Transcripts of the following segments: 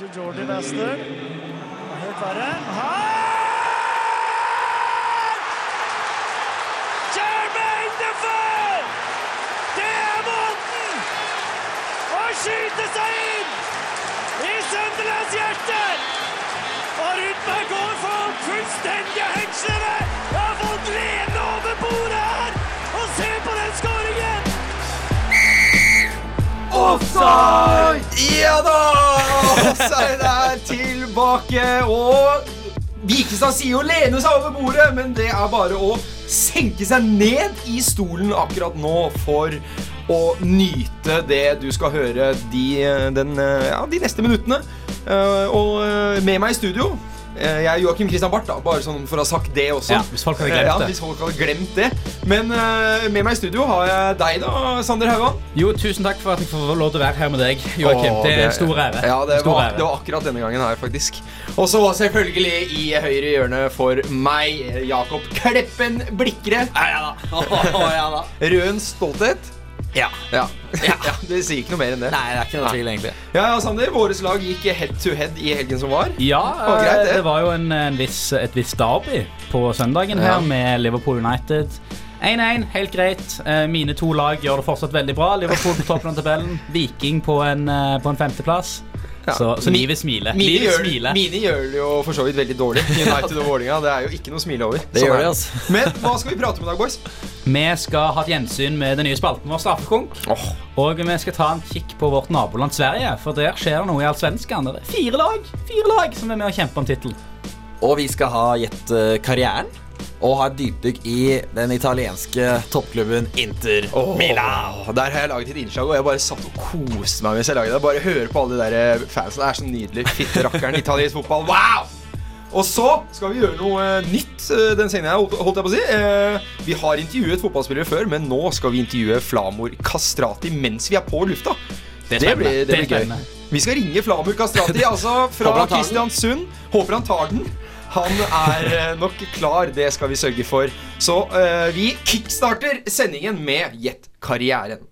til Jordi Wester. Helt verre. Her! Jermaine Defoe! Det er måten å skyte seg inn i Sunderlands hjerte! Og Rudberg går for fullstendige hengslene! Jeg har fått lene over bordet her! Offside! Ja da! Offside er tilbake, og Vikestad sier jo lene seg over bordet, men det er bare å senke seg ned i stolen akkurat nå for å nyte det du skal høre de, den, ja, de neste minuttene. Eh, Og eh, med meg i studio Jeg er Joakim Christian Barth, da, bare sånn for å ha sagt det også. Ja, hvis folk hadde glemt ja, det. Hvis folk hadde glemt det. Men eh, med meg i studio har jeg deg, da, Sander Haugan. Jo, tusen takk for at jeg får lov til å være her med deg, Joakim. Åh, Det er en stor ære. Ja, det stor var, ære. det var akkurat denne gangen her, faktisk. Og så selvfølgelig i høyre hjørne for meg, Jakob Kleppen Blikre. Ja, ja da. Røen stolthet. Ja. Ja. ja. Det sier ikke noe mer enn det. Nei, det er ikke noe tvil, egentlig. Ja, ja, Sander, Våres lag gikk head to head i helgen som var. Ja, var greit, det. det var jo en, en viss, et visst derby på søndagen Ja. her med Liverpool United. 1-1, helt greit. Eh, Mine to lag gjør det fortsatt veldig bra. Liverpool på toppen av tabellen. Viking på en, eh, på en femteplass. Ja. Så, så livet smiler. Mine Livet gjør, smiler. mine gjør det jo for så vidt veldig dårlig. United og Vålinga, Det er jo ikke noe å smile over. Det Sånn gjør er det, altså. Men hva skal vi prate om i dag, boys? Vi skal ha et gjensyn med den nye spalten vår, Straffekonk. Oh. Og vi skal ta en kikk på vårt naboland Sverige, for der skjer det noe i Allsvenskan. Det er fire lag fire lag som er med å kjempe om tittelen. Og vi skal ha gjett eh, karrieren. Og ha et dypdykk i den italienske toppklubben Inter oh, Milan. Der har jeg laget et innslag, og jeg bare satt og koste meg mens jeg laget det. Bare høre på alle de der fansene. Det er så nydelig. Fitte rakkeren, italiensk fotball. Wow! Og så skal vi gjøre noe eh, nytt eh, den sendingen jeg holdt jeg på å si. Eh, Vi har intervjuet fotballspillere før, men nå skal vi intervjue Flamor Kastrati mens vi er på lufta. Det, det blir, det blir gøy. Vi skal ringe Flamor Kastrati, altså fra. Kristiansund. Håper han tar den. Han er eh, nok klar, det skal vi sørge for. Så uh, vi kickstarter sendingen med Gjett karrieren.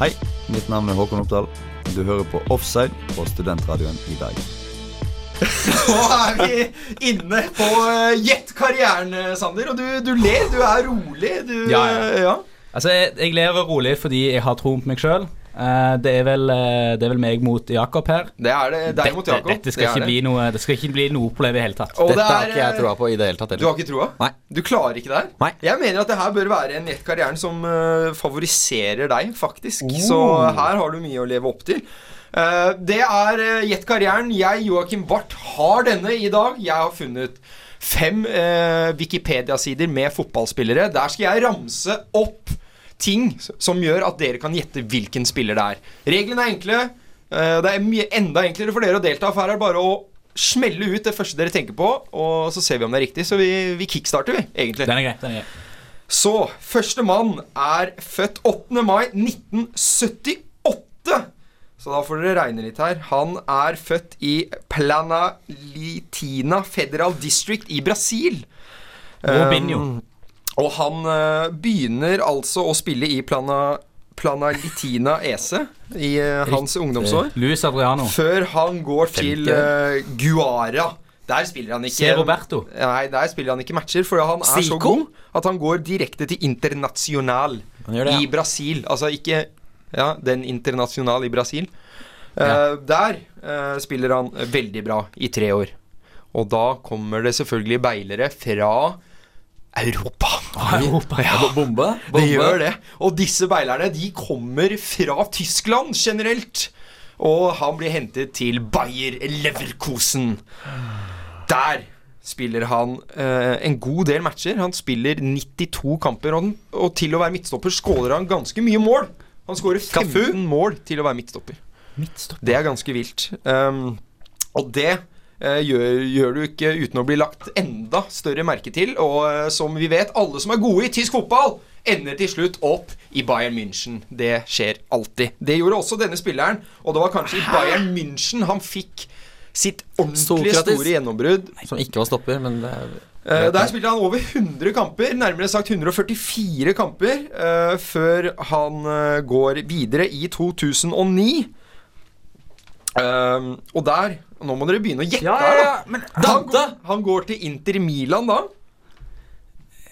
Hei, mitt navn er Håkon Oppdal. Du hører på Offside på Studentradioen i Bergen. Nå er vi inne på uh, Gjett karrieren, eh, Sander. Og du, du ler, du er rolig. Du, Ja, ja. eh, ja. Altså, jeg, jeg ler rolig fordi jeg har troen på meg sjøl. Det, er vel, uh, det er vel meg mot Jakob her. Det er det. Deg mot Jakob. dette skal Det ikke bli noe Det skal ikke bli noe problem i det hele tatt. Og Dette det har ikke jeg troa på i det hele tatt. Du har ikke troa? Nei. Du klarer ikke det her? Nei. Jeg mener at det her bør være en nettkarrieren som uh, favoriserer deg, faktisk. Så her har du mye å leve opp til. Eh, det er uh, Gjett karrieren. Jeg, Joakim Barth, har denne i dag. Jeg har funnet fem Wikipedia-sider med fotballspillere. Der skal jeg ramse opp ting som gjør at dere kan gjette hvilken spiller det er. Reglene er enkle. Eh, det er mye enda enklere for dere å delta, for her er det bare å smelle ut det første dere tenker på, og så ser vi om det er riktig. Så vi, vi kickstarter, vi, egentlig. Den er greit, den er grei Så første mann er født 8. mai 1978. Så da får dere regne litt her. Han er født i Planalitina Federal District i Brasil. Robinho. Um, og han uh, begynner altså å spille i Plana, Planalitina ESE i uh, hans ungdomsår. Luis Adriano. Før han går til eh, Guara. Der spiller han ikke Se Roberto. Nei, der spiller han ikke matcher, for han er så god at han går direkte til Internasjonal det, i ja. Brasil. Altså ikke ja, den Internasjonal i Brasil. Eh, der spiller han veldig bra i tre år. Og da kommer det selvfølgelig beilere fra Europa. Europa. Ja, Bombe? det gjør det. Og disse beilerne de kommer fra Tyskland generelt. Og han blir hentet til Bayer Leverkusen. Der spiller han eh, en god del matcher. Han spiller 92 kamper, og, og til å være midtstopper skåler han ganske mye mål. Han skårer 15 mål til å være midtstopper. midtstopper. Det er ganske vilt. Um, og det gjør, gjør du ikke uten å bli lagt enda større merke til. Og eh, som vi vet, alle som er gode i tysk fotball, ender til slutt opp i Bayern München. Det skjer alltid. Det gjorde også denne spilleren, og det var kanskje i Bayern München han fikk sitt ordentlig Sokratis. store gjennombrudd. Som ikke var stopper, men det er Eh, der spilte han over 100 kamper, nærmere sagt 144 kamper, eh, før han eh, går videre i 2009. Um, og der Nå må dere begynne å gjette Ja, ja, da. ja, men Han, går- han går til Inter Milan da.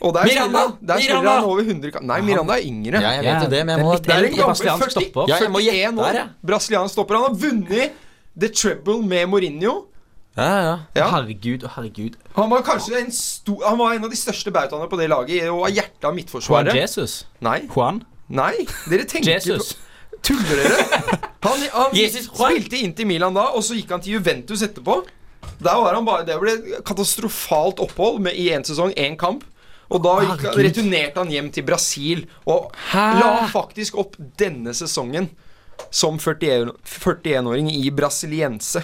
Og der Miranda! spiller der spiller Miranda! han over 100 kamp- Nei, Miranda er yngre. Ja, jeg vet jo det, men jeg må Det er en eldre gammel 40. Ja, jeg må gjette 41 år. ja. Brasiliansk stopper. Han har vunnet The Treble med Mourinho. Ja, ja. Ja. Herregud, herregud. Han var kanskje en, stor, han var en av de største bautaene på det laget og av hjertet av Midtforsvaret. Juan. Jesus. Nei, Juan nei, dere tenker Jesus. på Tuller dere? Han, han spilte inn til Milan da, og så gikk han til Juventus etterpå. Der var han bare, Det ble katastrofalt opphold med, i én sesong, én kamp. Og da gikk, returnerte han hjem til Brasil og la faktisk opp denne sesongen som 41 41-åring i brasiliense.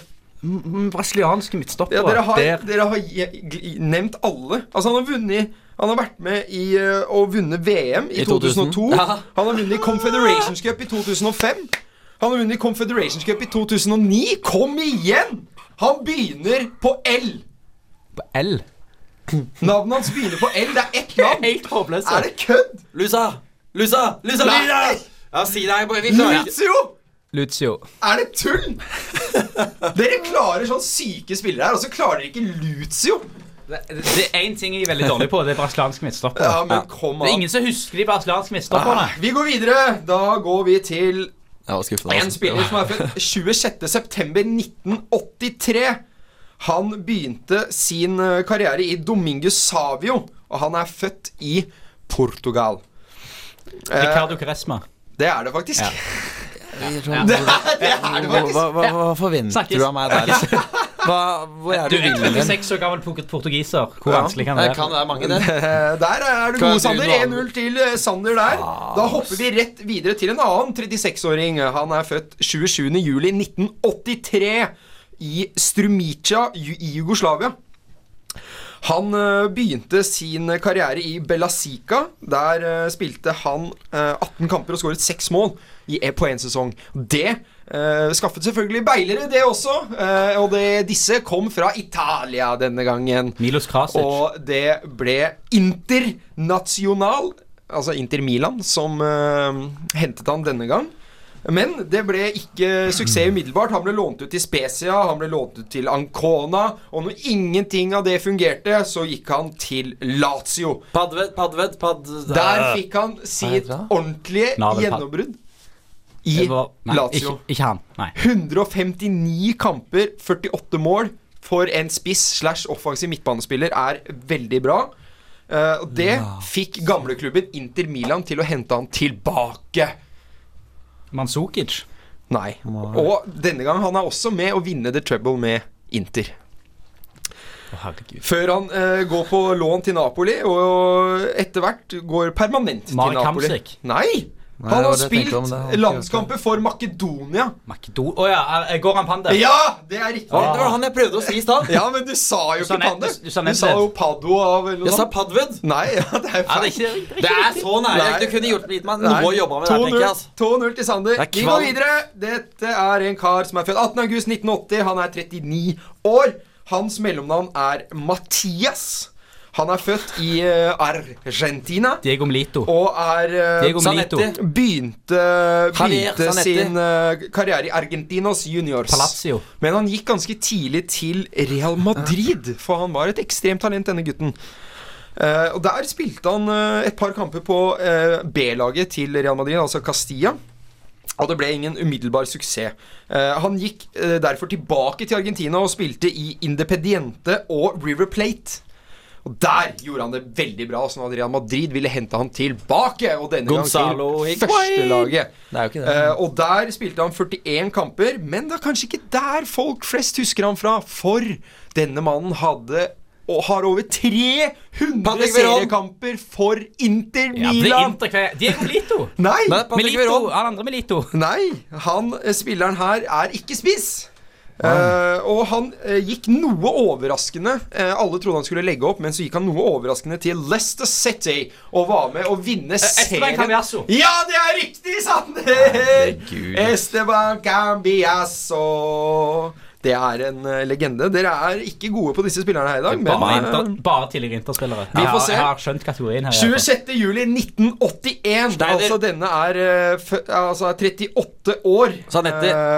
Brasilianske midtstoppere. Ja, dere har, Der. dere har nevnt alle. Altså Han har vunnet Han har vært med i å og vunnet VM i, I 2000. 2002. Ja. Han har vunnet Confederations Cup i 2005. Han har vunnet Confederations Cup i 2009. Kom igjen! Han begynner på L. På L. Navnet hans begynner på L. Det er ett navn. Helt håpløst. Er det kødd? Lusa! Lusa! Lusa! Lusa! Ja, si det. Vi klarer ikke. Lucio! Lucio. Er det tull? Dere klarer sånn syke spillere her, og så klarer dere ikke Lucio. Det, det er én ting jeg er veldig dårlig på, det er brasiliansk midtstopper. Ja, men kom Det er ingen som husker de brasilianske midtstopperne. Ah, Vi går videre. Da går vi til Jeg var skuffet. en spiller som er født 26.9.1983. Han begynte sin eh, karriere i Dominguez Savio, og han er født i Portugal. Eh, Ricardo Caresma. det er det faktisk. Ja. Det, er, det er det faktisk. hva, hva, hva forventer du av meg der? Hva, hvor er Du du er vil 36 år gammel port- portugiser. Hvor Ja. vanskelig kan det Det være? kan være mange, det. Der er du god, Sander. 1-0 til eh, Sander der. Da hopper vi rett videre til en annen 36-åring. Han er født 27.07.1983 i Strumica i Jugoslavia. Han eh, begynte sin karriere i Belasica. Der eh, spilte han eh, 18 kamper og skåret 6 mål i, på én sesong. Det eh, skaffet selvfølgelig beilere, det også. Uh, og det, disse kom fra Italia denne gangen. Milos Krasic. Og det ble Internasjonal, altså Inter Milan, som uh, hentet han denne gang. Men det ble ikke suksess umiddelbart. Han ble lånt ut til Spezia, han ble lånt ut til Ancona. Og når ingenting av det fungerte, så gikk han til Lazio. Padved, Padved, padved. Der fikk han sitt ordentlige gjennombrudd i var- nei, Lazio. Ikke, ikke han. Nei. 159 kamper, 48 mål for en spiss slash offensiv midtbanespiller er veldig bra. Eh, og det fikk gamleklubben Inter Milan til å hente han tilbake. Manzukic. Nei. Og denne gang han er også med å vinne the treble med Inter. Oh. Før han uh, går på lån til Napoli, og etter hvert går permanent Mark til Napoli. Hamsik. Nei! Nei, Han har det spilt om, det landskamper for Makedonia. Makedo oh, ja, Goran Pandev. Ja, det er riktig. Det var han jeg prøvde å si i stad. Ja, men du sa jo Du sa ikke ned- du- du sa Du sa jo Paddo av eller noe Jeg sa. Padved. Nei, ja, det er Ja, det feil. er ikke, det er ikke Det er så nære. Du kunne gjort litt med Nei. noe å jobbe med der, tenker jeg. altså 2-0 til Sander. Er Vi går videre. Dette er en kar som er født 18. august 1980. Han er 39 år. Hans mellomnavn er Mathias. Han er født i eh, Argentina Diego Milito. og er eh, Diego Melito. Begynte, begynte sin eh, karriere i Argentinos Juniors. Palazzo. Men han gikk ganske tidlig til Real Madrid, for han var et ekstremt talent, denne gutten. Eh, og Der spilte han et par kamper på B-laget til Real Madrid, altså Castilla. Og det ble ingen umiddelbar suksess. Uh, han gikk uh, derfor tilbake til Argentina og spilte i Independiente og River Plate. Og Der gjorde han det veldig bra, sånn at Real Madrid ville hente han tilbake. Og denne Gonzalo gang til førstelaget. Eh, og der spilte han 41 kamper, men det er kanskje ikke der folk flest husker han fra. For denne mannen hadde og har over 300 seriekamper for Inter Ja, det er Milan. Inter- Diego Lito. Nei, er Milito. Han andre Milito. nei, han eh, spilleren her er ikke spiss. Eh, og han uh, gikk noe overraskende Uh, Alle trodde han skulle legge opp, men så gikk han noe overraskende til Leicester City og var med å vinne serien. Ja, det er riktig, Sander! Esteban Cambiasso. Det er en legende. Dere er ikke gode på disse spillerne her i dag, Bare, men inter, bare tidligere Interspillere. Vi får se. Jeg har skjønt kategorien her. i hvert fall. 26. juli 1981. Steiner. Altså denne er, altså er 38 år.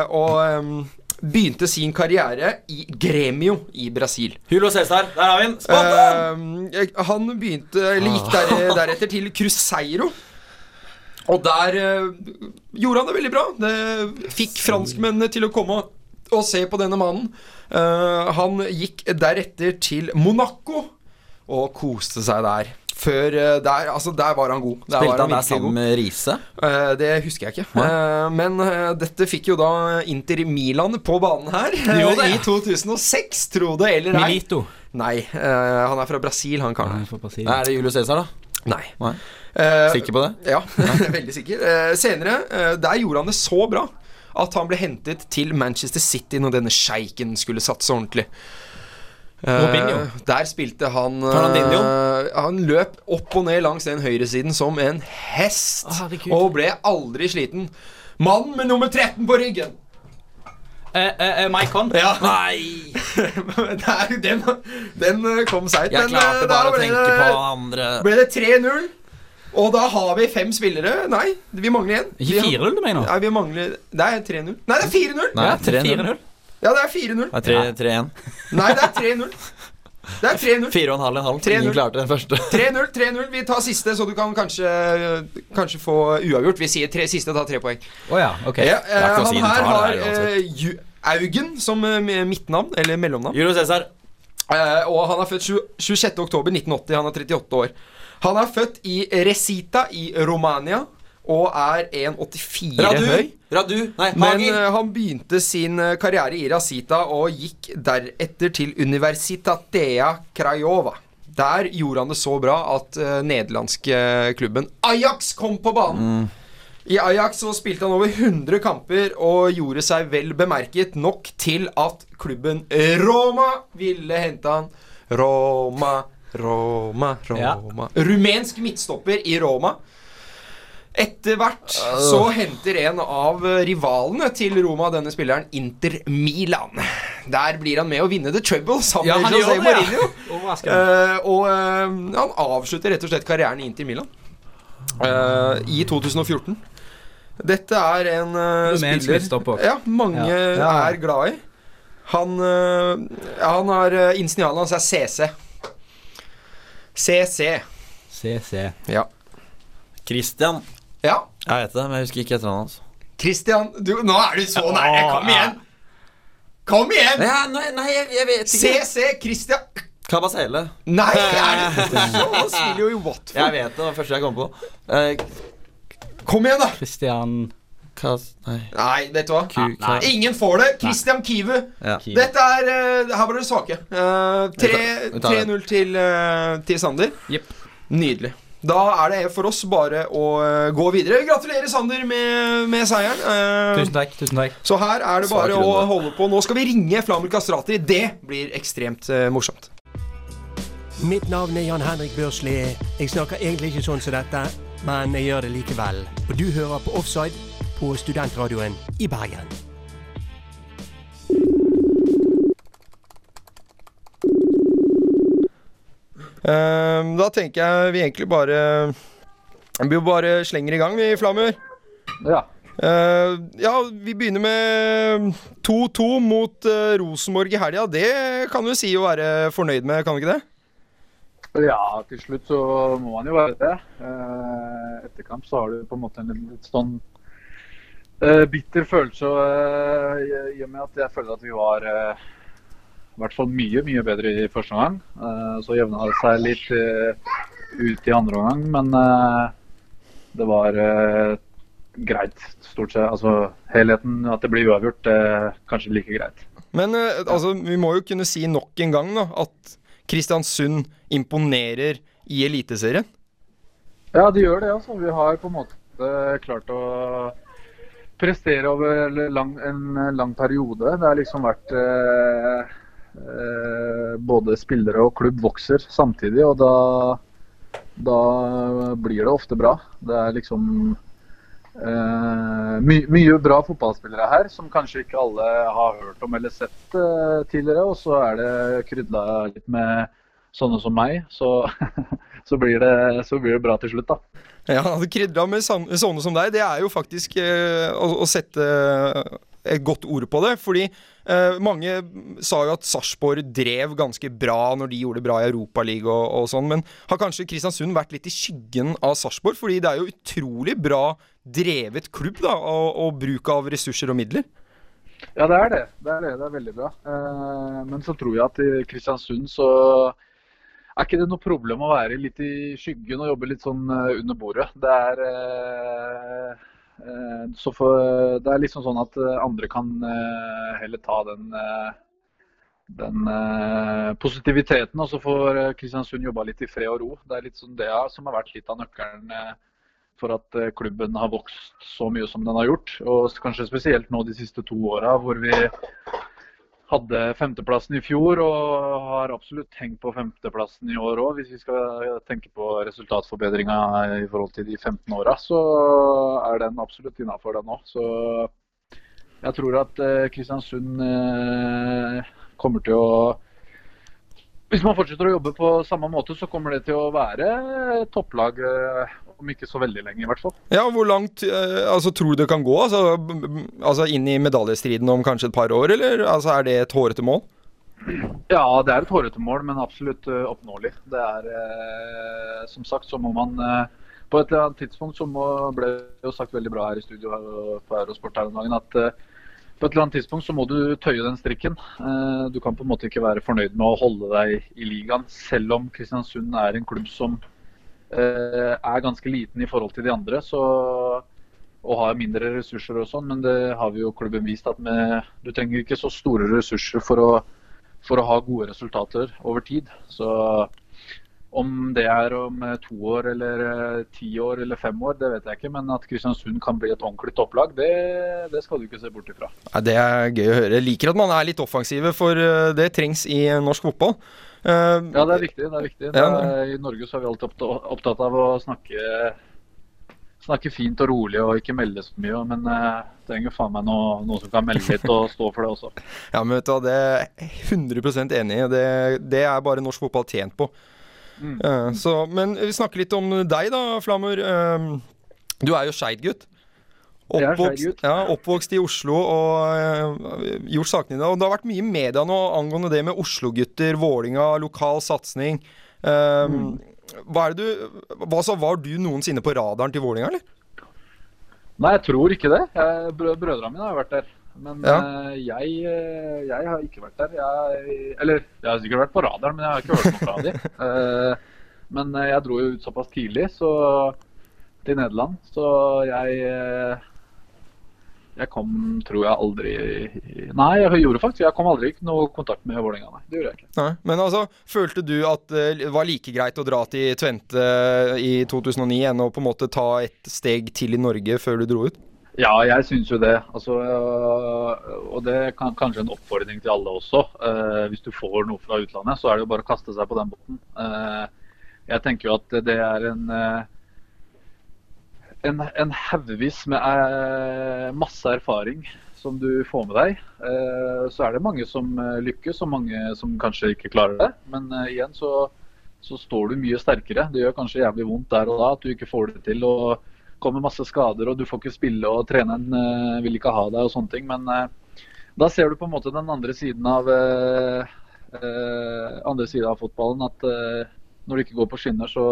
Og ehm, begynte sin karriere i Gremio i Brasil. Hulo Cæsar, der har vi den. Spot uh, han begynte, eller gikk der, deretter til Cruzeiro. Og der uh, gjorde han det veldig bra. Det fikk franskmennene til å komme og se på denne mannen. Uh, han gikk deretter til Monaco og koste seg der. Før eh, der, altså der var han god. Der Spilte var han der sammen god. med Riise? Eh, det husker jeg ikke. Eh, men dette fikk jo da Inter Milan på banen her gjorde det, i 2006, tro det eller ei. Milito. Nei, han er fra Brasil, han karen. Er det Julius Cæsar, da? Nei. Nei. Eh, Sikker på det? Ja, veldig sikker. Senere, eh, der gjorde han det så bra at han ble hentet til Manchester City når denne sjeiken skulle satse ordentlig. Robinho. der spilte han uh, Han løp opp og ned langs den høyresiden som en hest. Oh, og ble aldri sliten. Mann med nummer 13 på ryggen! Eh, eh, eh, Mike Ja, Nei! der, den, den kom seint. Jeg klarte bare å tenke det- på andre ble det 3-0. Og da har vi fem spillere. Nei, vi mangler én. Ikke 4-0 du mener? Nei, vi mangler Det er 3-0. Nei, det er 4-0! Ja, 3-0. 4-0. Det er 3-1. Nei, det er 3-0. Det er 3-0. 4,5 en halv. 3-0. Ingen klarte den første. 3-0, 3-0. Vi tar siste, så du kan kanskje Kanskje få uavgjort. Vi sier tre, siste tar tre poeng. Oh, ja, ok. Ja, er eh, han si, her har eh, Augen som eh, midtnavn, eller mellomnavn. Julio Cæsar. Eh, og han er født 20 26. oktober 1980. Han er 38 år. Han er født i Resita i Romania og er 1,84 høy. Radu. Nei, Men Hagi. eh, han begynte sin eh, karriere i Rasita og gikk deretter til Universitatea Craiova. Der gjorde han det så bra at uh, nederlandske klubben Ajax kom på banen. I Ajax så spilte han over 100 kamper og gjorde seg vel bemerket nok til at klubben Roma ville hente han. Roma, Roma, Ja. Roma. Rumensk midtstopper i Roma. Etter hvert så henter en av rivalene til Roma denne spilleren Inter Milan. Der blir han med å vinne The Trouble sammen Ja, med han José det, ja. Mourinho. Overraskende. Eh, og uh, han avslutter rett og slett karrieren i Inter Milan uh, i 2014. Dette er en uh, spiller ja, mange Ja. Ja. er glad i. Han, han har uh, Initialen hans er CC. CC. CC. Ja. Christian. Ja. Jeg vet det, men jeg husker ikke etternavnet hans. Christian, du, nå er du så nære! Kom igjen! Kom igjen! Ja, nei, nei, jeg, jeg vet ikke. CC Christian Kabasele. Nei, er det så? Han spiller jo i Watford. Jeg vet det, det var det første jeg kom på. Eh, Kom igjen, da! Christian Kas... Nei. Nei, vet du hva? Ku- Nei. Ingen får det. Christian Kivu. Ja. Kivu. Dette er eh, Her var dere svake. Eh, tre- Vi tar- vi tar 3-0 til, eh, til Sander. Jepp. Nydelig. Da er det for oss bare å eh, gå videre. Gratulerer, Sander, med, med seieren. Uh, Tusen takk. tusen takk så her er det bare å holde på. Nå skal vi ringe Flamur Kastrati. Det blir ekstremt uh, morsomt. Mitt navn er Jan Henrik Børsli. Jeg snakker egentlig ikke sånn som dette, men jeg gjør det likevel. Og du hører på Offside på Studentradioen i Bergen. Da tenker jeg vi egentlig bare Vi bare slenger i gang, vi, Flammer. Ja. Eh, ja, vi begynner med 2-2 mot eh, Rosenborg i helga. Det kan du si å være fornøyd med, kan du ikke det? ja, til slutt så må man jo være det. Eh, etter kamp så har du på en måte en litt sånn eh, bitter følelse eh, i- og med at jeg føler at vi var i hvert fall mye, mye bedre i første omgang. Eh, så jevna det seg litt eh, ut i andre omgang, men eh, det var greit, stort sett. Altså helheten, at det blir uavgjort, er kanskje like greit. Men altså, vi må jo kunne si nok en gang da, at Kristiansund imponerer i Eliteserien. Ja, de gjør det. altså. Vi har på en måte klart å prestere over lang, en lang periode. Det har liksom vært eh, Både spillere og klubb vokser samtidig, og da, da blir det ofte bra. Det er liksom eh, my, mye bra fotballspillere her som kanskje ikke alle har hørt om eller sett eh, tidligere. Og så er det krydla litt med sånne som meg, så, så, blir det, så blir det bra til slutt, da. Ja, Krydra med sånne som deg, det er jo faktisk eh, å, å sette et godt ord på det. Fordi eh, mange sa jo at Sarpsborg drev ganske bra når de gjorde det bra i Europaligaen og, og sånn, men har kanskje Kristiansund vært litt i skyggen av Sarpsborg? Fordi det er jo utrolig bra drevet klubb, da, og, og bruk av ressurser og midler. Ja, det er det. Det er, det. Det er veldig bra. Eh, men så tror jeg at i Kristiansund så er ikke det noe problem å være litt i skyggen og jobbe litt sånn eh, under bordet. Det er, eh, så for, det er liksom sånn at eh, andre kan eh, heller ta den, eh, den eh, positiviteten, og så får eh, Kristiansund jobba litt i fred og ro. Det er litt sånn det som har vært litt av nøkkelen eh, for at eh, klubben har vokst så mye som den har gjort. Og kanskje spesielt nå de siste to åra, hvor vi hadde femteplassen i fjor og har absolutt tenkt på femteplassen i år òg. Hvis vi skal tenke på resultatforbedringa i forhold til de 15 åra, så er den absolutt innafor den òg. Så jeg tror at eh, Kristiansund eh, kommer til å Hvis man fortsetter å jobbe på samme måte, så kommer det til å være topplag eh, om ikke så veldig lenge, i hvert fall. Ja, hvor langt eh, altså, tror du det kan gå? Altså, altså Inn i medaljestriden om kanskje et par år, eller altså, er det et hårete mål? Ja, det er et hårete mål, men absolutt eh, oppnåelig. Det er eh, Som sagt, så må man eh, På et eller annet tidspunkt så må, ble jo sagt veldig bra her i studio på Eurosport her om dagen at eh, på et eller annet tidspunkt så må du tøye den strikken. Eh, du kan på en måte ikke være fornøyd med å holde deg i ligaen, selv om Kristiansund er en klubb som er ganske liten i forhold til de andre. Så, og har mindre ressurser og sånn, men det har vi jo klubben vist at med, du trenger ikke så store ressurser for å for å ha gode resultater over tid. Så om det er om eh, to år eller eh, ti år eller fem år, det vet jeg ikke. Men at Kristiansund kan bli et ordentlig topplag, det, det skal du ikke se bort ifra. Det er gøy å høre. Jeg liker at man er litt offensive, for eh, det trengs i eh, norsk fotball. Eh, Ja, det er viktig. det er viktig. Det er, I Norge så er vi alltid opptatt av å snakke, snakke fint og rolig og ikke melde så mye. Men jeg trenger faen meg noe, noen som kan melde litt og stå for det også. Ja, men vet du hva, det er jeg 100% enig i. Det, det er bare norsk fotball tjent på. Mm. Eh, så, men vi snakker litt om deg da, Flamur. Eh, du er jo Skeid-gutt. Oppvokst, ja, oppvokst i Oslo og uh, gjort sakene dine. Og det har vært mye i media nå angående det med Oslo-gutter, Vålinga, lokal satsing. Um, Mm. Så, Var du noensinne på radaren til Vålinga, eller? Nei, jeg tror ikke det. Brø brødrene mine har vært der. Men Ja. eh, jeg, eh, jeg har ikke vært der. Jeg, eller jeg har sikkert vært på radaren, men jeg har ikke hørt noe fra dem. Men jeg dro jo ut såpass tidlig så, til Nederland, så jeg Jeg kom, tror jeg, aldri Nei, jeg gjorde faktisk Jeg kom aldri i noe kontakt med Vålerenga, nei. Det gjorde jeg ikke. Nei. Men altså, følte du at det var like greit å dra til Tvente i 2009 enn å på en måte ta et steg til i Norge før du dro ut? Ja, jeg syns jo det. Altså, øh, og det er kan, kanskje en oppfordring til alle også. Eh, hvis du får noe fra utlandet, så er det jo bare å kaste seg på den båten. Eh, jeg tenker jo at det er en eh, en, en haugevis med eh, masse erfaring som du får med deg. Eh, så er det mange som eh, lykkes, og mange som kanskje ikke klarer det. Men eh, igjen så, så står du mye sterkere. Det gjør kanskje jævlig vondt der og da at du ikke får det til. og kommer masse skader, og du får ikke spille, og treneren eh, vil ikke ha deg og sånne ting. Men eh, da ser du på en måte den andre siden av andre siden av fotballen. At når du ikke går på skinner, så,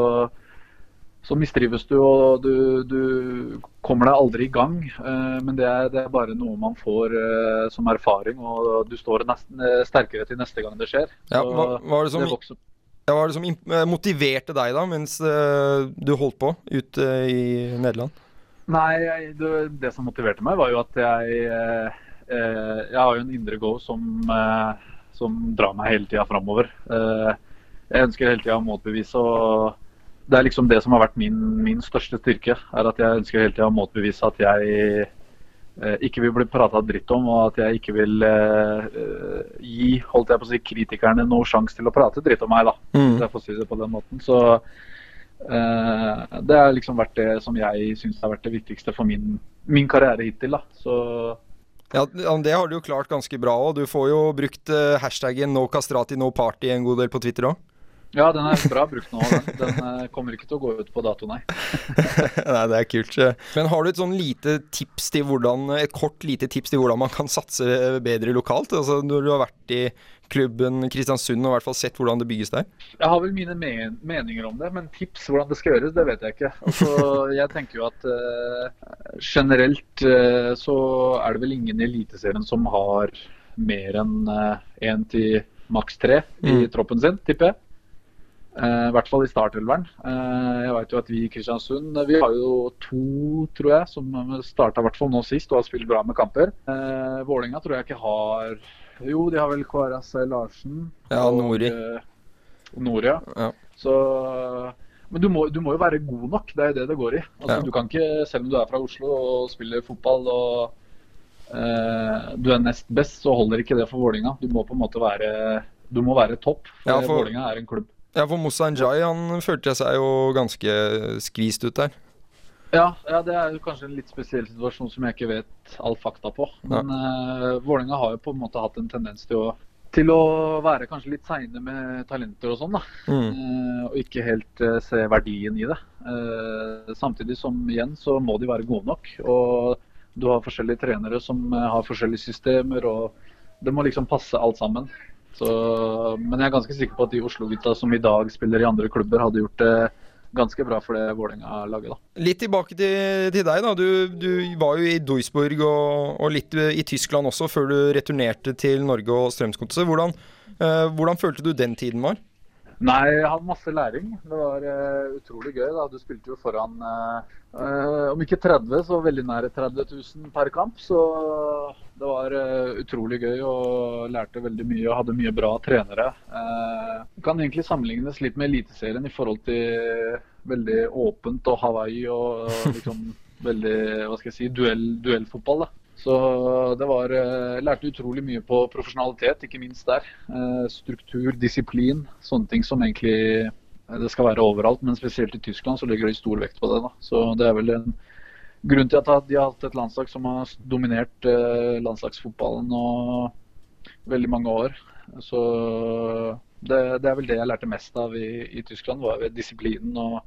så mistrives du, og du, du kommer deg aldri i gang. Eh, men det er, det er bare noe man får eh, som erfaring, og du står nesten eh, sterkere til neste gang det skjer. Ja, hva, hva var det som, det ja, var det som motiverte deg da, mens du holdt på ute i Nederland? Nei, jeg, det, det som motiverte meg, var jo at jeg Jeg har jo en indre go som, som drar meg hele tida framover. Jeg ønsker hele tida å motbevise, og det er liksom det som har vært min, min største styrke. er At jeg ønsker hele tida å motbevise at jeg eh, ikke vil bli prata dritt om, og at jeg ikke vil eh, gi holdt jeg på å si, kritikerne noe sjanse til å prate dritt om meg. da, Mm. jeg får si det på den måten. Så Eh, det har liksom vært det som jeg syns har vært det viktigste for min, min karriere hittil. da. Så Ja, Det har du jo klart ganske bra òg. Du får jo brukt eh, hashtaggen 'no castrati, no party' en god del på Twitter òg. Ja, den er bra brukt nå. Den, den eh, kommer ikke til å gå ut på dato, nei. Nei, det er kult. Men har du et sånn lite tips til hvordan Et kort lite tips til hvordan man kan satse bedre lokalt? Altså Når du har vært i klubben Kristiansund og i hvert fall sett hvordan det bygges der? Jeg har vel mine men meninger om det, men tips hvordan det skal gjøres, det vet jeg ikke. Altså, jeg tenker jo at uh, generelt uh, så er det vel ingen i Eliteserien som har mer enn én til maks tre i Mm. troppen sin, tipper jeg. Eh, I hvert fall i startelveren. Eh, jeg vet jo at vi i Kristiansund eh, vi har jo to, tror jeg, som starta hvert fall nå sist og har spilt bra med kamper. Uh, Vålerenga tror jeg ikke har Jo, de har vel KRS Larsen. Ja, og, Nori. eh, Nori, ja. Ja. Så, men du må, du må jo være god nok, det er jo det det går i. Altså, Ja. Du kan ikke, Selv om du er fra Oslo og spiller fotball og eh, du er nest best, så holder ikke det for Vålinga. Du må på en måte være du må være topp. For, Ja, for- Vålinga er en klubb. Ja, for Moussa Njai han følte seg jo ganske skvist ut der. Ja, ja, det er jo kanskje en litt spesiell situasjon som jeg ikke vet all fakta på. Men ja. Vålerenga har jo på en måte hatt en tendens til å, til å være kanskje litt seine med talenter og sånn. da. Mm. Uh, og ikke helt uh, se verdien i det. Eh, samtidig som igjen så må de være gode nok. Og du har forskjellige trenere som eh, har forskjellige systemer, og det må liksom passe alt sammen. Så, men jeg er ganske sikker på at de Oslo-gutta som i dag spiller i andre klubber, hadde gjort det ganske bra for det Vålerenga-laget. Litt tilbake til, til deg. da Du, du var jo i Duisburg og, og litt i Tyskland også før du returnerte til Norge og Strømsgodset. Hvordan, eh, hvordan følte du den tiden var? Nei, jeg hadde masse læring. Det var uh, utrolig gøy. da. Du spilte jo foran eh, om ikke 30, så veldig nære 30 000 per kamp. Så det var uh, utrolig gøy og lærte veldig mye og hadde mye bra trenere. Det kan egentlig sammenlignes litt med Eliteserien i forhold til veldig åpent og Hawaii og liksom veldig hva skal jeg si, duell, duellfotball. da. Så det var eh, lærte utrolig mye på profesjonalitet, ikke minst der. Eh, struktur, disiplin, sånne ting som egentlig eh, det skal være overalt. Men spesielt i Tyskland så legger de stor vekt på det. da. Så det er vel en grunn til at de har hatt et landslag som har dominert landslagsfotballen nå veldig mange år. Så det, det er vel det jeg lærte mest av i, i Tyskland, var disiplinen og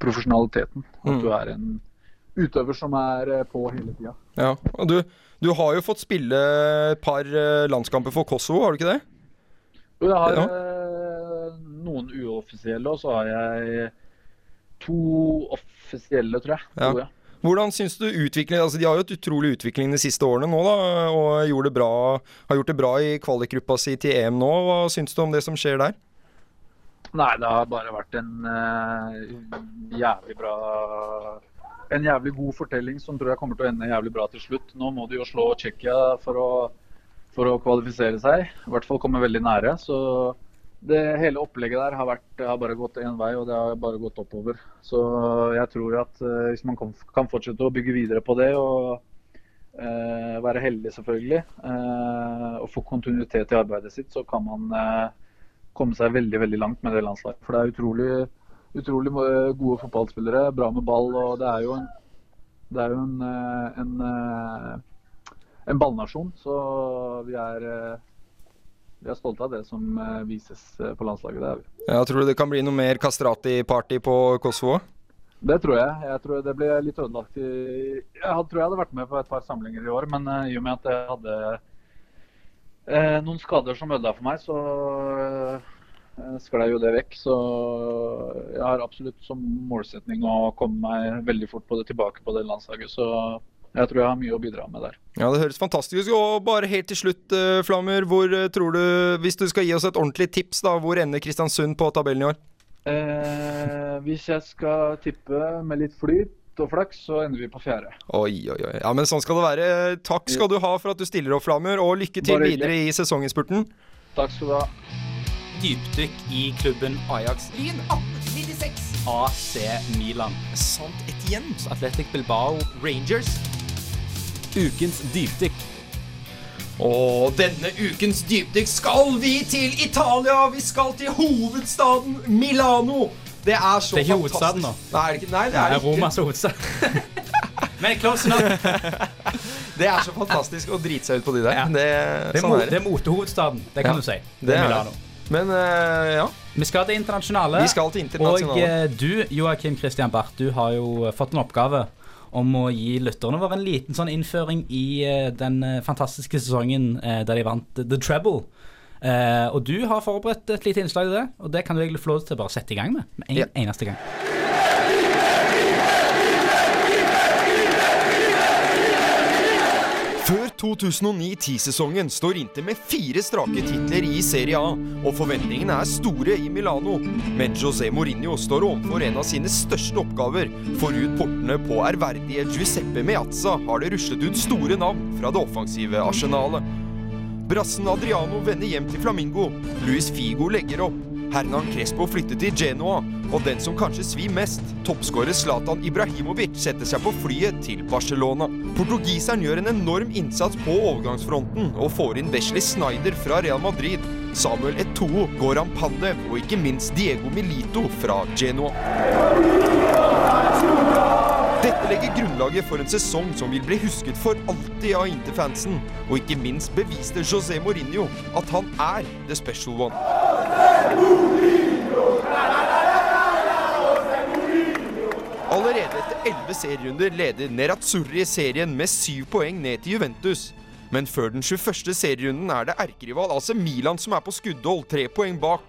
profesjonaliteten. At Mm. du er en utøver som er eh, på hele tida. Ja, du, du har jo fått spille et par eh, landskamper for Kosovo, har du ikke det? Jo, jeg har Ja. eh, noen uoffisielle, og så har jeg to offisielle, tror jeg. Ja. To, ja. Hvordan syns du utviklingen altså De har jo et utrolig utvikling de siste årene nå, da, og bra, har gjort det bra i kvalikgruppa si til EM nå. Hva syns du om det som skjer der? Nei, det har bare vært en uh, jævlig bra En jævlig god fortelling som tror jeg kommer til å ende jævlig bra til slutt. Nå må de jo slå Tsjekkia for for å kvalifisere seg. I hvert fall komme veldig nære. Så det hele opplegget der har, vært, har bare gått én vei, og det har bare gått oppover. Så jeg tror at eh, hvis man kan, fortsette å bygge videre på det og eh, være heldig selvfølgelig, eh, og få kontinuitet i arbeidet sitt, så kan man eh, komme seg veldig veldig langt med det landslaget. For det er utrolig, utrolig gode fotballspillere, bra med ball. og Det er jo en, det er jo en, eh, en, eh, en ballnasjon. Så vi er, eh, vi er stolte av det som vises på landslaget. Det er vi. Ja, tror du det kan bli noe mer Kastrati-party på Kosovo? Det tror jeg. Jeg tror det ble litt ødelagt i Jeg tror jeg hadde vært med på et par samlinger i år, men i og med at jeg hadde eh, noen skader som ødela for meg, så sklei jo det vekk. Så jeg har absolutt som målsetning å komme meg veldig fort på det tilbake på det landslaget. Så jeg tror jeg har mye å bidra med der. Ja, det høres fantastisk ut. Og bare helt til slutt, eh, Flammer. Hvor eh, tror du, hvis du skal gi oss et ordentlig tips, da, hvor ender Kristiansund på tabellen i år? Eh, hvis jeg skal tippe med litt flyt og flaks, så ender vi på fjerde. Oi, oi, oi. Ja, men sånn skal det være. Takk skal du ha for at du stiller opp, Flammer. Og lykke til videre i sesonginnspurten. Takk skal du ha. Dypdykk i klubben Ajax Lyn 1896. AC Milan. Sant Etienne. Atletic Bilbao. Rangers. Ukens dypdykk. Og denne ukens dypdykk skal vi til Italia! Vi skal til hovedstaden Milano! Det er så fantastisk. Det er ikke fantastisk. hovedstaden nå. Nei, er det ikke, nei, det Det er er ikke. Romas hovedstad. Men close enough. Det er så fantastisk å drite seg ut på de der. Ja. Det, Det er, sånn er det det. er motehovedstaden. Det kan Ja, du si. det er Milano. Men eh, ja, Vi skal til internasjonale. vi skal til internasjonale. Og du, Joakim Christian Barth, du har jo eh, fått en oppgave om å gi lytterne våre en liten sånn innføring i eh, den eh, fantastiske sesongen eh, der de vant The Treble. Eh, og du har forberedt et lite innslag til det, og det kan du egentlig få lov til å bare sette i gang med. Med en Ja. eneste gang. Før 2009-10-sesongen står Inter med fire strake titler i Serie A, og forventningene er store i Milano. Men José Mourinho står overfor en av sine største oppgaver. Forut portene på ærverdige Giuseppe Meazza har det ruslet ut store navn fra det offensive arsenalet. Brassen Adriano vender hjem til Flamingo. Luis Figo legger opp. Hernan Crespo flyttet til Genoa. Og den som kanskje svir mest, toppskårer Zlatan Ibrahimovic, setter seg på flyet til Barcelona. Portugiseren gjør en enorm innsats på overgangsfronten og får inn Wesley Snyder fra Real Madrid. Samuel Eto'o, Goran Pandev og ikke minst Diego Milito fra Genoa. Dette legger grunnlaget for en sesong som vil bli husket for alltid av Inter-fansen. Og ikke minst beviste José Mourinho at han er the special one. Allerede etter elleve serierunder leder Nerazzurri serien med syv poeng ned til Juventus. Men før den 21. serierunden er det erkerival AC Milan som er på skuddhold, tre poeng bak.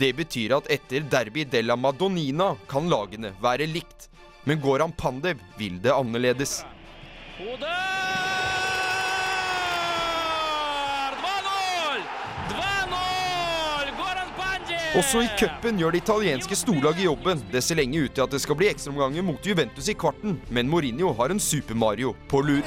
Det betyr at etter Derby della Madonnina kan lagene være likt. Men Goran Pandev vil det annerledes. Og der! 2-0! 2-0! Goran Pandev! Også i cupen gjør det italienske storlaget jobben. Det ser lenge ut til at det skal bli ekstraomganger mot Juventus i kvarten, men Mourinho har en Super-Mario på lur.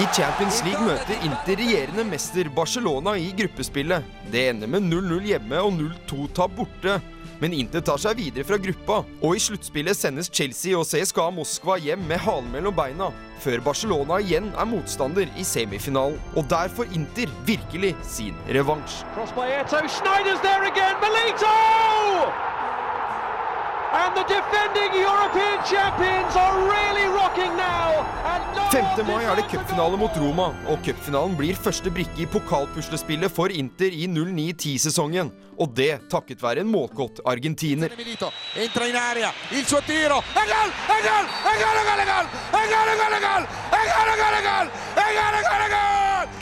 I Champions League møter Inter regjerende mester Barcelona i gruppespillet. Det ender med 0-0 hjemme og 0-2-tap borte. Men Inter tar seg videre fra gruppa, og i sluttspillet sendes Chelsea og CSKA Moskva hjem med halen mellom beina, før Barcelona igjen er motstander i semifinalen. Og der får Inter virkelig sin revansj. And the defending European champions are really rocking now. 5. mai er det cupfinale mot Roma, og cupfinalen blir første brikke i pokalpuslespillet for Inter i 09-10-sesongen. Og det takket være en målgått argentiner.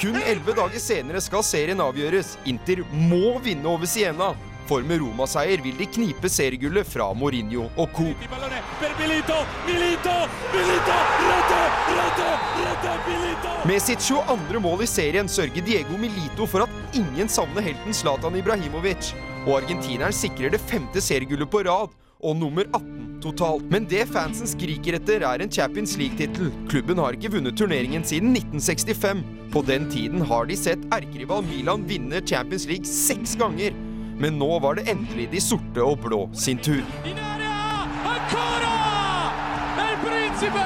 Kun elleve dager senere skal serien avgjøres. Inter må vinne over Siena. For med Roma-seier vil de knipe seriegullet fra Mourinho og co. Med sitt 22. mål i serien sørger Diego Milito for at ingen savner helten Zlatan Ibrahimovic. Og argentineren sikrer det femte seriegullet på rad, og nummer 18 totalt. Men det fansen skriker etter, er en Champions League-tittel. Klubben har ikke vunnet turneringen siden 1965. På den tiden har de sett erkerival Milan vinne Champions League seks ganger. Men nå var det endelig de sorte og blå sin tur. In area, ancora! È il principe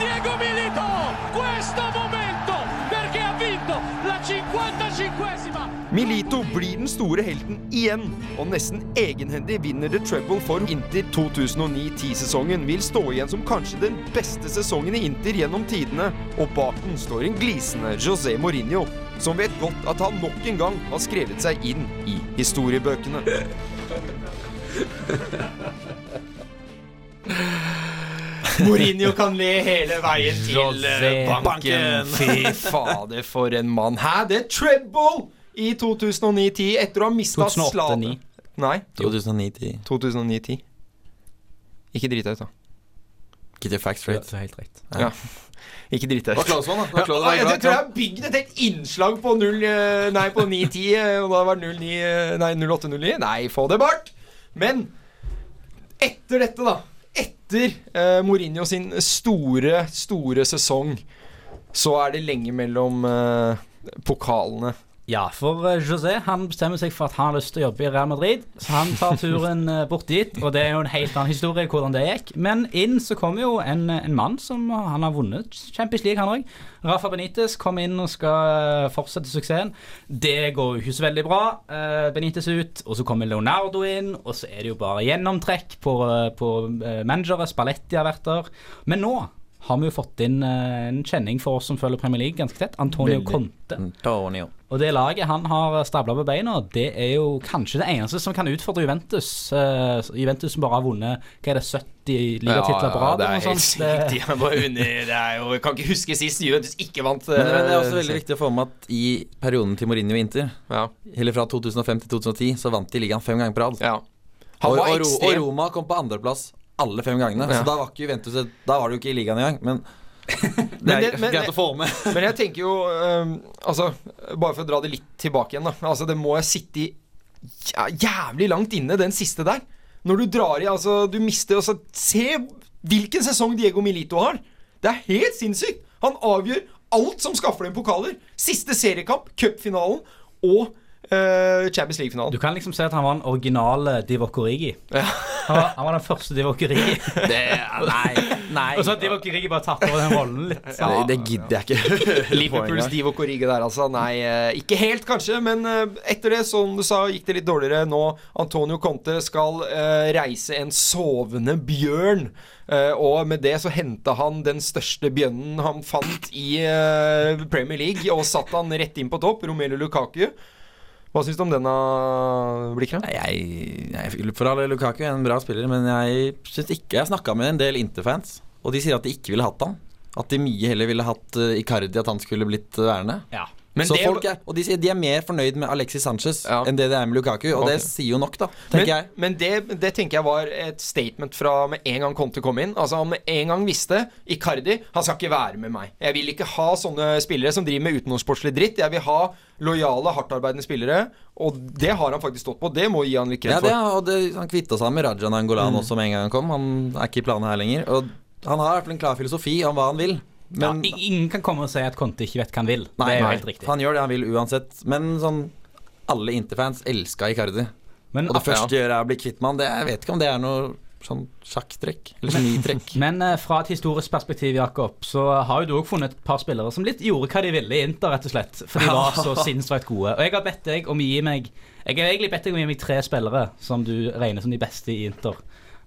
Diego Milito! Questo momento perché ha vinto la 55esima Milito blir den store helten igjen, og nesten egenhendig vinner The Treble for Inter 2009-10-sesongen. Vil stå igjen som kanskje den beste sesongen i Inter gjennom tidene, og bak den står en glisende José Mourinho, som vet godt at han nok en gang har skrevet seg inn i historiebøkene. Mourinho kan le hele veien til José eh, banken. Fy fader, for en mann. Hæ, det er treble i 2009-10 etter å ha mista 2008-9. Nei, 2009-10. 2009-10. Ikke drit deg ut, da. Get your facts straight. Det er helt rett. Ja. Ikke drit deg Det ut. Det jeg tror jeg har bygd et helt innslag på 0, eh, Nei, på 9-10, eh, og da var det 09, eh, nei, 08-09. Nei, få det bort! Men etter dette, da Etter uh, Mourinho sin store, store sesong, så er det lenge mellom uh, pokalene. Ja, for eh, José han bestemmer seg for at han har lyst til å jobbe i Real Madrid. Så han tar turen eh, bort dit, og det er jo en helt annen historie hvordan det gikk. Men inn så kommer jo en, en mann som eh, han har vunnet Champions League, han òg. Rafa Benitez kommer inn og skal eh, fortsette suksessen. Det går jo ikke så veldig bra. Eh, Benitez ut, og så kommer Leonardo inn, og så er det jo bare gjennomtrekk på, eh, på eh, managere. Spalletti har vært der. Men nå har vi jo fått inn eh, en kjenning for oss som følger Premier League ganske tett. Antonio Veldig. Conte. Antonio. Og det laget han har stabla på beina, det er jo kanskje det eneste som kan utfordre Juventus. Uh, Juventus som bare har vunnet hva er det, 70 ligatitler på rad. det er helt sykt. De bare jeg kan ikke huske sist Juventus ikke vant. Men, men det er også eh, veldig viktig å få med at i perioden til Mourinho i Inter, Ja. eller fra 2005 til 2010, så vant de ligaen fem ganger på rad. ja. Og, og, og. Roma kom på andreplass alle fem gangene. Så da var ikke Juventus Da var det jo ikke i ligaen engang. Men det Men er det- men- greit å få med. Men jeg tenker jo um, Altså, bare for å dra det litt tilbake igjen, da. Altså, det må jeg sitte i jævlig langt inne, den siste der. Når du drar i Altså, du mister altså, Se hvilken sesong Diego Milito har! Det er helt sinnssykt! Han avgjør alt som skaffer dem pokaler. Siste seriekamp, cupfinalen og øh, Champions League-finalen. Du kan liksom si at han var en originale Divock Origi. Han, var, han var den første Divock Origi. Nei, nei. Og så har Divock Origi bare tatt over den rollen litt. det, det gidder jeg ikke. Liverpools Divo Corrigue der, altså. Nei, eh, ikke helt, kanskje, men eh, etter det, som du sa, gikk det litt dårligere. Nå Antonio Conte skal uh, reise en sovende bjørn. Uh, og med det så henta han den største bjørnen han fant i uh, Premier League, og satt han rett inn på topp, Romelu Lukaku. Hva syns du om denne, Blikra? Nei, Jeg, jeg, for alle Lukaku er en bra spiller, men jeg syns ikke Jeg snakka med en del Inter-fans, og de sier at de ikke ville hatt han. At de mye heller ville hatt uh, Icardi, at han skulle blitt uh, værende. Ja. Men så det- folk er, og de sier de er mer fornøyd med Alexis Sanchez Ja. enn det de er med Lukaku, og det sier jo nok, da, tenker men, jeg. Men det, det tenker jeg var et statement fra med en gang Conte kom inn. Altså Han med en gang visste Icardi han skal ikke være med meg. Jeg vil ikke ha sånne spillere som driver med utenomsportslig dritt. Jeg vil ha lojale, hardtarbeidende spillere. Og det har han faktisk stått på. Det må gi han litt Ja, kred det, for. og det, Han kvitta seg med Rajan Angolan også med en gang han kom. Han er ikke i planene her lenger. Og han har i hvert fall en klar filosofi om hva han vil. Men ja, ingen kan komme og si at Conte ikke vet hva han vil. Nei, det er jo helt riktig. han gjør det han vil uansett. Men sånn alle Inter-fans elska Icardi. Men, Og det første de gjør, er å bli kvitt med han. Det, jeg vet ikke om det er noe sånn sjakktrekk eller genitrekk. men uh, fra et historisk perspektiv, Jakob, så har jo du òg funnet et par spillere som litt gjorde hva de ville i Inter, rett og slett. For de var så sinnssykt gode. Og jeg har bedt deg om å gi meg Jeg har egentlig bedt deg om å gi meg tre spillere som du regner som de beste i Inter.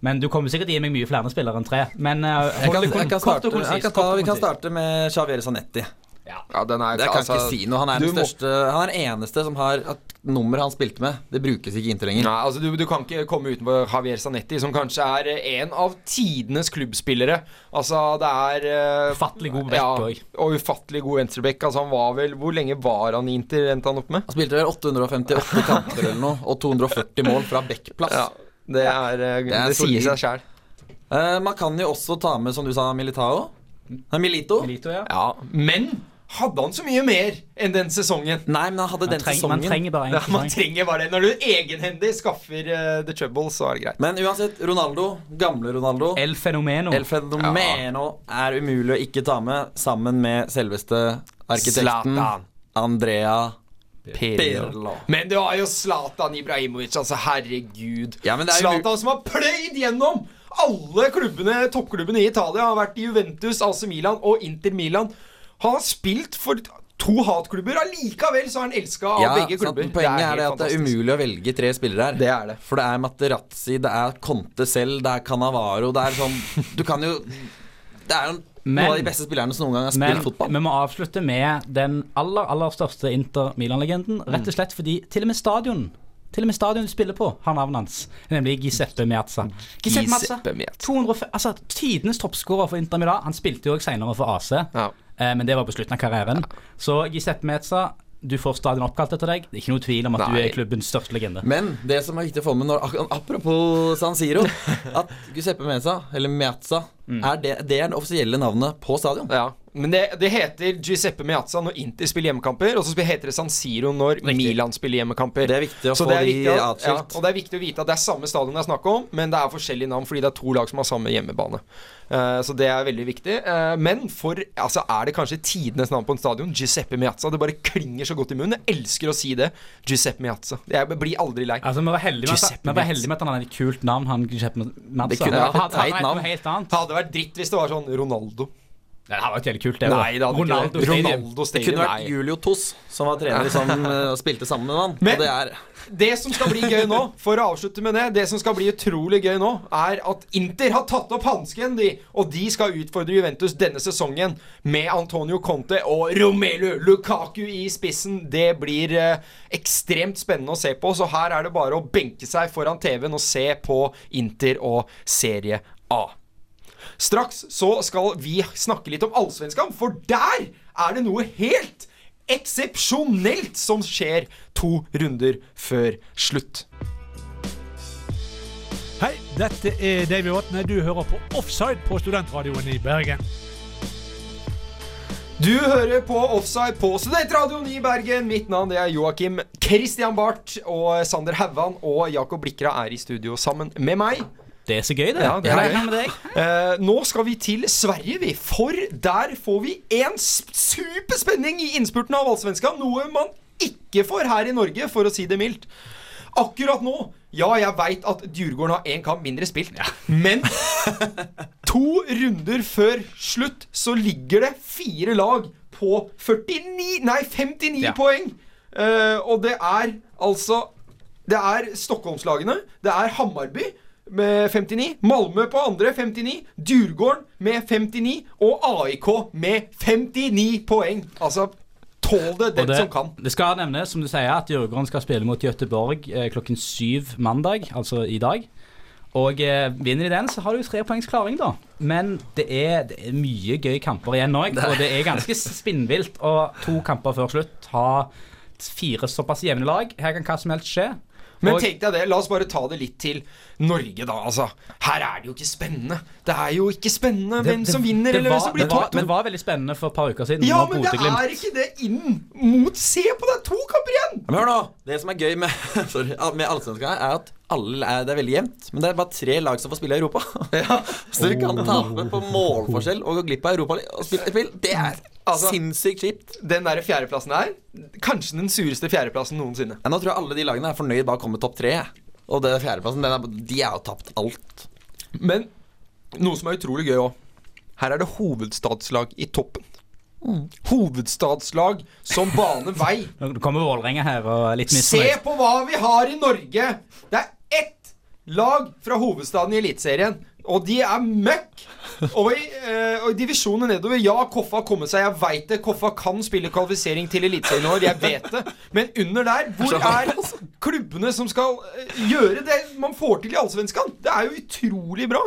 Men du kommer sikkert til å gi meg mye flere spillere enn tre. Men eh, Jeg kan, jeg kan starte, jeg kan ta, vi kan starte med Xavier Sanetti. Ja, den er, Det kan altså, ikke si noe. Han er den den må- Han er den eneste som har at nummeret han spilte med, det brukes ikke inntil lenger. Nei, altså du, du kan ikke komme utenfor Javier Zanetti, som kanskje er en av tidenes klubbspillere. Altså, det er eh, Ufattelig god back ja, og ufattelig god venstreback. Altså, han var vel Hvor lenge var han i Inter, endte han opp med? Han spilte vel 858 kamper eller noe, og 240 mål fra backplass. Ja, det er, eh, det, er sier seg sjæl. Uh, man kan jo også ta med, som du sa, Militao. Milito. Milito, ja. Ja, men hadde han så mye mer enn den sesongen? Nei, men han hadde Man, den treng, man trenger bare Ja, man trenger bare det. Når du egenhendig skaffer uh, the trouble, så er det greit. Men uansett, Ronaldo, gamle Ronaldo El Fenomeno. El Fenomeno er umulig å ikke ta med, sammen med selveste arkitekten Zlatan. Andrea Pirlo. Men du har jo Zlatan Ibrahimovic, altså herregud. Ja, Zlatan som har pløyd gjennom alle klubbene, toppklubbene i Italia. Han har vært i Juventus, AC Milan og Inter Milan. Han har spilt for to hatklubber. Allikevel så er han elska av Ja, begge sant, klubber. Poenget er, er, det at det er umulig å velge tre spillere her. Det er det. For det er Materazzi, det er Conte selv, det er Canavaro Det er sånn Du kan jo Det er jo Men- noen av de beste spillerne som noen gang har Men spilt fotball. vi må avslutte med den aller aller største Inter Milan-legenden. Rett og slett fordi til og med stadion Til og med stadion du spiller på, har navnet hans. Nemlig Giuseppe Miazza. Giuseppe Miazza, Giuseppe Meazza. 205, altså Tidenes toppskårer for Inter Milan. Han spilte jo også senere for AC, Ja. eh, men det var på slutten av karrieren. Så Giuseppe Miazza du får stadion oppkalt etter deg. Det er ikke noe tvil om at du er klubbens største legende. Men det som er viktig å få med når, Apropos San Siro At Giuseppe Meza, eller Meazza, er det, det er det offisielle navnet på stadion. Ja, men det, det heter Giuseppe Meazza når Inter spiller hjemmekamper, og så heter det San Siro når Milan spiller hjemmekamper. Det er viktig å Så få det er de å- atskilt. Ja, og det er viktig å vite at det er samme stadion det er snakk om, men det er forskjellige navn fordi det er to lag som har samme hjemmebane. Uh, så det er veldig viktig. Uh, men for altså, er det kanskje tidenes navn på en stadion? Giuseppe Meazza. Det bare klinger så godt i munnen. Jeg elsker å si det. Giuseppe Meazza. Jeg blir aldri lei. Altså, Vi var heldige med, at, Meazza. med at han hadde et kult navn. Han Giuseppe Meazza. Det kunne vært et teit navn. helt annet. Hadde vært dritt hvis det var sånn Ronaldo. Det hadde vært veldig kult, det. Nei, det hadde Ronaldo det. Stadium. Ronaldo Det kunne vært Nei. Julio Toss, som var trener sammen, og spilte sammen med han. Men- og det er Det som skal bli gøy nå, for å avslutte med det Det som skal bli utrolig gøy nå, er at Inter har tatt opp hansken, de. Og de skal utfordre Juventus denne sesongen med Antonio Conte og Romelu Lukaku i spissen. Det blir eh, ekstremt spennende å se på, så her er det bare å benke seg foran TV-en og se på Inter og Serie A. Straks så skal vi snakke litt om allsvenskan, for der er det noe helt eksepsjonelt som skjer to runder før slutt. Hei, dette er Davy Vatne. Du hører på Offside på Studentradioen i Bergen. Du hører på Offside på Studentradioen i Bergen. Mitt navn det er Joakim Christian Barth. Og Sander Haugan og Jakob Blikra er i studio sammen med meg. Det er så gøy, det. Ja, det er gøy. Eh, nå skal vi til Sverige, vi. For der får vi en superspenning i innspurten av Allsvenskan. Noe man ikke får her i Norge, for å si det mildt. Akkurat nå Ja, jeg veit at Djurgården har én kamp mindre spilt, men to runder før slutt så ligger det fire lag på 49 Nei, 59 Ja. poeng. Eh, og det er altså Det er Stockholmslagene. Det er Hammarby med 59. Malmö på andre 59. Djurgården med 59. Og AIK med 59 poeng. Altså Tål det den det, som kan. det skal nevnes, som du sier, at Djurgården skal spille mot Göteborg eh, klokken syv mandag, altså i dag. Og eh, vinner de den, så har du tre poengs klaring, da. Men det er, det er mye gøy kamper igjen òg, og det er ganske spinnvilt å to kamper før slutt ha fire såpass jevne lag. Her kan hva som helst skje. Men Og- tenk deg det, la oss bare ta det litt til Norge, da. Altså, her er det jo ikke spennende. Det er jo ikke spennende hvem som vinner, det eller var, hvem som blir det var, men det var veldig spennende for et par uker siden. Ja, men det er ikke det inn mot Se på det, to kamper igjen! Men hør nå, det som er gøy med, sorry, med allsvenskan, er at alle er, det er veldig jevnt. Men det er bare tre lag som får spille i Europa. Så du kan tape på målforskjell og gå glipp av Europa og spille spill. Det er Altså- sinnssykt kjipt. Den der fjerdeplassen her, kanskje den sureste fjerdeplassen noensinne. Ja, nå tror jeg alle de lagene er fornøyd bare å komme topp tre. Og det fjerdeplassen, den er, de er jo tapt alt. Men noe som er utrolig gøy òg. Her er det hovedstadslag i toppen. Hovedstadslag som baner vei. Nå kommer Vålerenga her og er litt Se på hva vi har i Norge! Det er ett lag fra hovedstaden i Eliteserien, og de er møkk! Og i, eh, og i divisjonen nedover, ja, Koffa har kommet seg, jeg veit det. Koffa kan spille kvalifisering til Eliteserien i år, jeg vet det. Men under der, hvor er klubbene som skal eh, gjøre det man får til i Allsvenskan? Det er jo utrolig bra.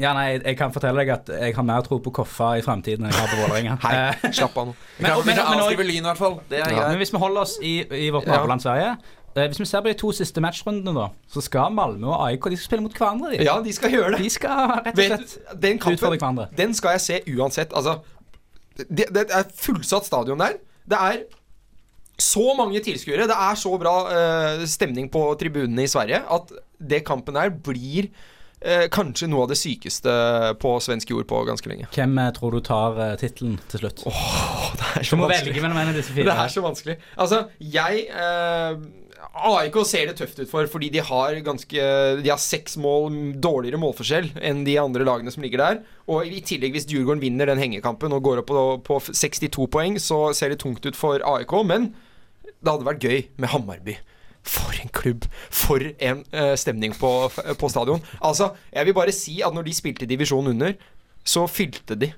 Ja, nei, jeg kan fortelle deg at jeg har mer tro på Koffa i fremtiden enn jeg har på Vålerenga. Hei, Eh, slapp av nå. Men, Men, men, men, også- avskrive Lyn, i hvert fall. Det er men hvis vi holder oss i, i vårt Ja. naboland Sverige Hvis vi ser på de to siste matchrundene, da, så skal Malmö og AIK De skal spille mot hverandre. De, Ja, de skal gjøre det. de skal rett og slett den kampen hverandre. Den skal jeg se uansett. Altså, det, det er fullsatt stadion der. Det er så mange tilskuere. Det er så bra uh, stemning på tribunene i Sverige at det kampen her blir uh, kanskje noe av det sykeste på svensk jord på ganske lenge. Hvem eh, tror du tar uh, tittelen til slutt? Det er så du må velge mellom en av disse fire. Det er så vanskelig. Altså, jeg eh, AIK ser det tøft ut for, fordi de har ganske De har seks mål dårligere målforskjell enn de andre lagene som ligger der. Og i tillegg, hvis Djurgården vinner den hengekampen og går opp på, på 62 poeng, så ser det tungt ut for AIK. Men det hadde vært gøy med Hammarby. For en klubb! For en uh, stemning på, på stadion. Altså, jeg vil bare si at når de spilte divisjon under, så fylte de.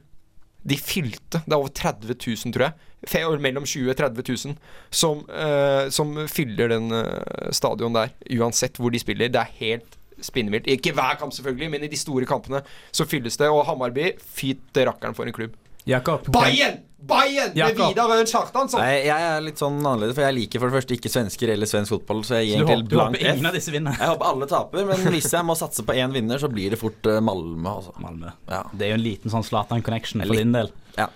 De fylte. Det er over 30 000, tror jeg. Mellom 20 000 og 30 000 som, uh, som fyller den uh, stadion der. Uansett hvor de spiller. Det er helt spinnvilt. Ikke hver kamp, selvfølgelig, men i de store kampene så fylles det. Og Hammarby, fytte rakkeren for en klubb. Jakob. Bayern! Bayern med Jakob. Vidar Øen Kjartansson! Nei, jeg er litt sånn annerledes, for jeg liker for det første ikke svensker eller svensk fotball, så jeg gir egentlig håper, du blank håper ingen av F. disse vinner. Jeg håper alle taper, men hvis jeg må satse på én vinner, så blir det fort uh, Malmö, altså. Malmö. Ja. Det er jo en liten sånn Zlatan-connection for din del. Ja.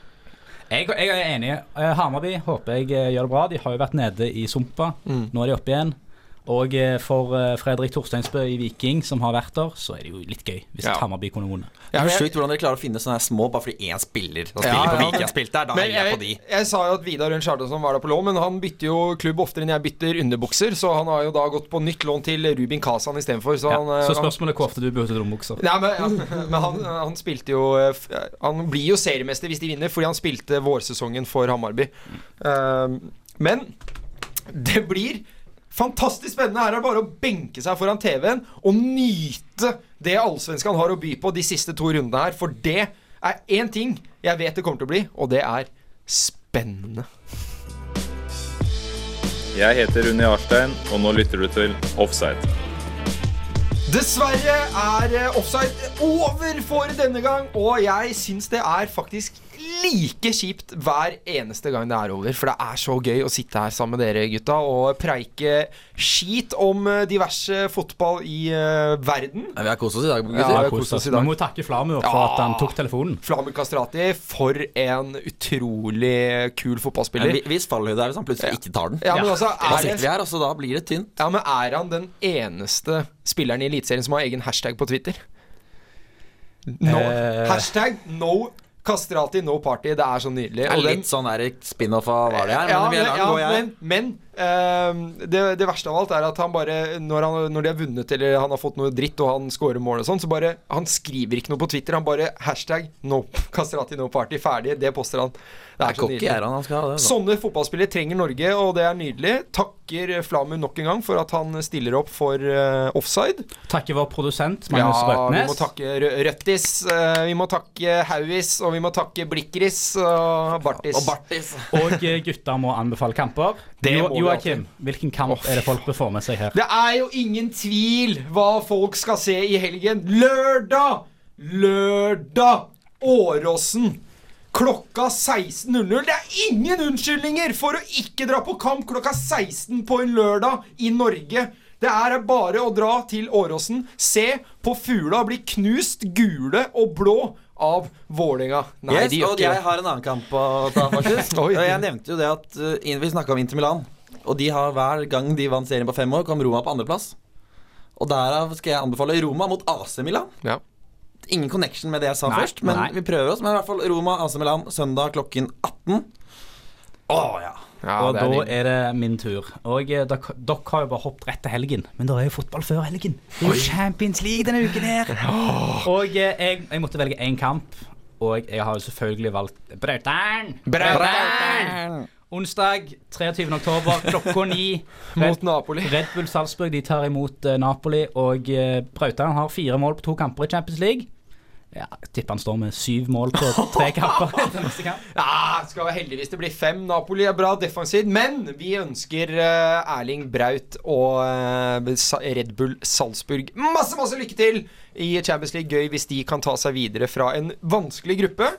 Jeg, jeg er enig. Eh, Hamarby håper jeg eh, gjør det bra. De har jo vært nede i sumpa. Mm. Nå er de oppe igjen. Og eh, for eh, Fredrik Torsteinsbø i Viking, som har vært der, så er det jo litt gøy hvis Ja. Hammarby kunne vunnet. Det er sjukt hvordan dere klarer å finne sånne her små bare fordi én spiller som Ja, spiller på ja, Viking har spilt der. Da Men heier jeg på de. jeg, jeg sa jo at Vidar Rønn Charlesson var der på lån, men han bytter jo klubb oftere enn jeg bytter underbukser, så han har jo da gått på nytt lån til Rubin Kazan istedenfor. Så, Ja. han, eh, Så spørsmålet er hvor ofte du bytter rombukser. Nei, men, ja, men han, han spilte jo eh, Han blir jo seriemester hvis de vinner, fordi han spilte vårsesongen for Hammarby. Eh, men det blir fantastisk spennende. Her er det bare å benke seg foran TV-en og nyte det allsvenskan har å by på de siste to rundene her. For det er én ting jeg vet det kommer til å bli, og det er spennende. Jeg heter Rune Jarstein, og nå lytter du til Offside. Dessverre er eh, offside over for denne gang, og jeg syns det er faktisk like kjipt hver eneste gang det er over. For det er så gøy å sitte her sammen med dere gutta og preike skit om eh, diverse fotball i uh, verden. Ja, vi har kost oss i dag, Ja, vi har Kost oss oss. i dag. Vi må takke Flamur for Ja. at han tok telefonen. Flamur Kastrati, for en utrolig kul fotballspiller. Men vi- Hvis fallhøyde er hvis han plutselig ikke tar den. Ja, men altså, Da er sitter vi her, og så da blir det tynt. ja, men er han den eneste spilleren i Eliteserien som har egen hashtag på Twitter? No, Eh. Hashtag no Kastrati, no party. Det er så nydelig. Det er Og den- litt sånn spin-off av hva det er. Men ja, men, ja, men, men det, det verste av alt er at han bare når, han, når de har vunnet eller han har fått noe dritt og han scorer mål og sånn, så bare Han skriver ikke noe på Twitter. Han bare hashtag no Kastrati, no party. Ferdig. Det poster han. Det Det er er så nydelig. er han, han skal ha det. Sånne fotballspillere trenger Norge, og det er nydelig. Takker Flamu nok en gang for at han stiller opp for uh, offside. Takker vår produsent Ja, Røtnes vi må takke Røttis, uh, vi må takke Hauis, og vi må takke Blikris og Bartis. Og Bartis. Og eh, gutta må anbefale kamper. Det Jo- må vi Joakim, hvilken kamp er det folk bør få med seg her? Det er jo ingen tvil hva folk skal se i helgen. Lørdag! Lørdag! Åråsen. Klokka 16.00. Det er ingen unnskyldninger for å ikke dra på kamp klokka 16 på en lørdag i Norge. Det er bare å dra til Åråsen, se på fugla bli knust gule og blå av Vålerenga. Nei, Yes, de gjør og ikke jeg har en annen kamp å ta, faktisk. Og jeg nevnte jo det at uh, Vi snakka om Inter Milan. Og de har hver gang de vant serien på fem år, kom Roma på andreplass. Og derav skal jeg anbefale Roma mot AC Milan. Ja. Ingen connection med det jeg sa Nei, først, men nei. vi prøver oss. Men i hvert fall Roma, AC Milan, søndag klokken 18. Å ja. Ja, og er da din. er det min tur. Og eh, dere dere har jo bare hoppet rett til helgen, men det er jo fotball før helgen. Det er jo Champions League denne uken her. Og eh, jeg, jeg måtte velge én kamp, og jeg har jo selvfølgelig valgt Brautern. Brautern! Onsdag 23. oktober klokka ni. Mot Napoli. Red Bull Salzburg de tar imot uh, Napoli, og uh, Brautern har fire mål på to kamper i Champions League. Ja, jeg tipper han står med syv mål på tre kamper kamp. Ja, skal heldigvis det blir fem. Napoli er bra defensivt, men vi ønsker uh, Erling Braut og uh, Red Bull Salzburg masse, masse lykke til i Champions League. Gøy hvis de kan ta seg videre fra en vanskelig gruppe.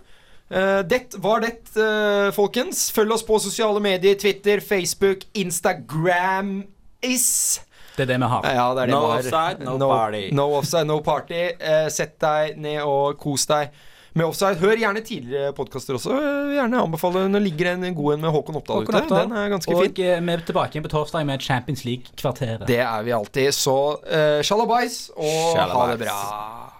Eh, det var det, eh, folkens. Følg oss på sosiale medier. Twitter, Facebook, Instagram is Det er det vi har. ja, det er det No vi har. offside, no party. No offside, no party. Eh, sett deg ned og kos deg med offside. Hør gjerne tidligere podkaster også. Gjerne anbefale Nå ligger en god en med Håkon Oppdal Håkon ute. Oppdal. Den er ganske Og fin. eh, vi er tilbake igjen på torsdag med Champions League-kvarteret. Det er vi alltid. Så uh, sjalabais, og ha det bra.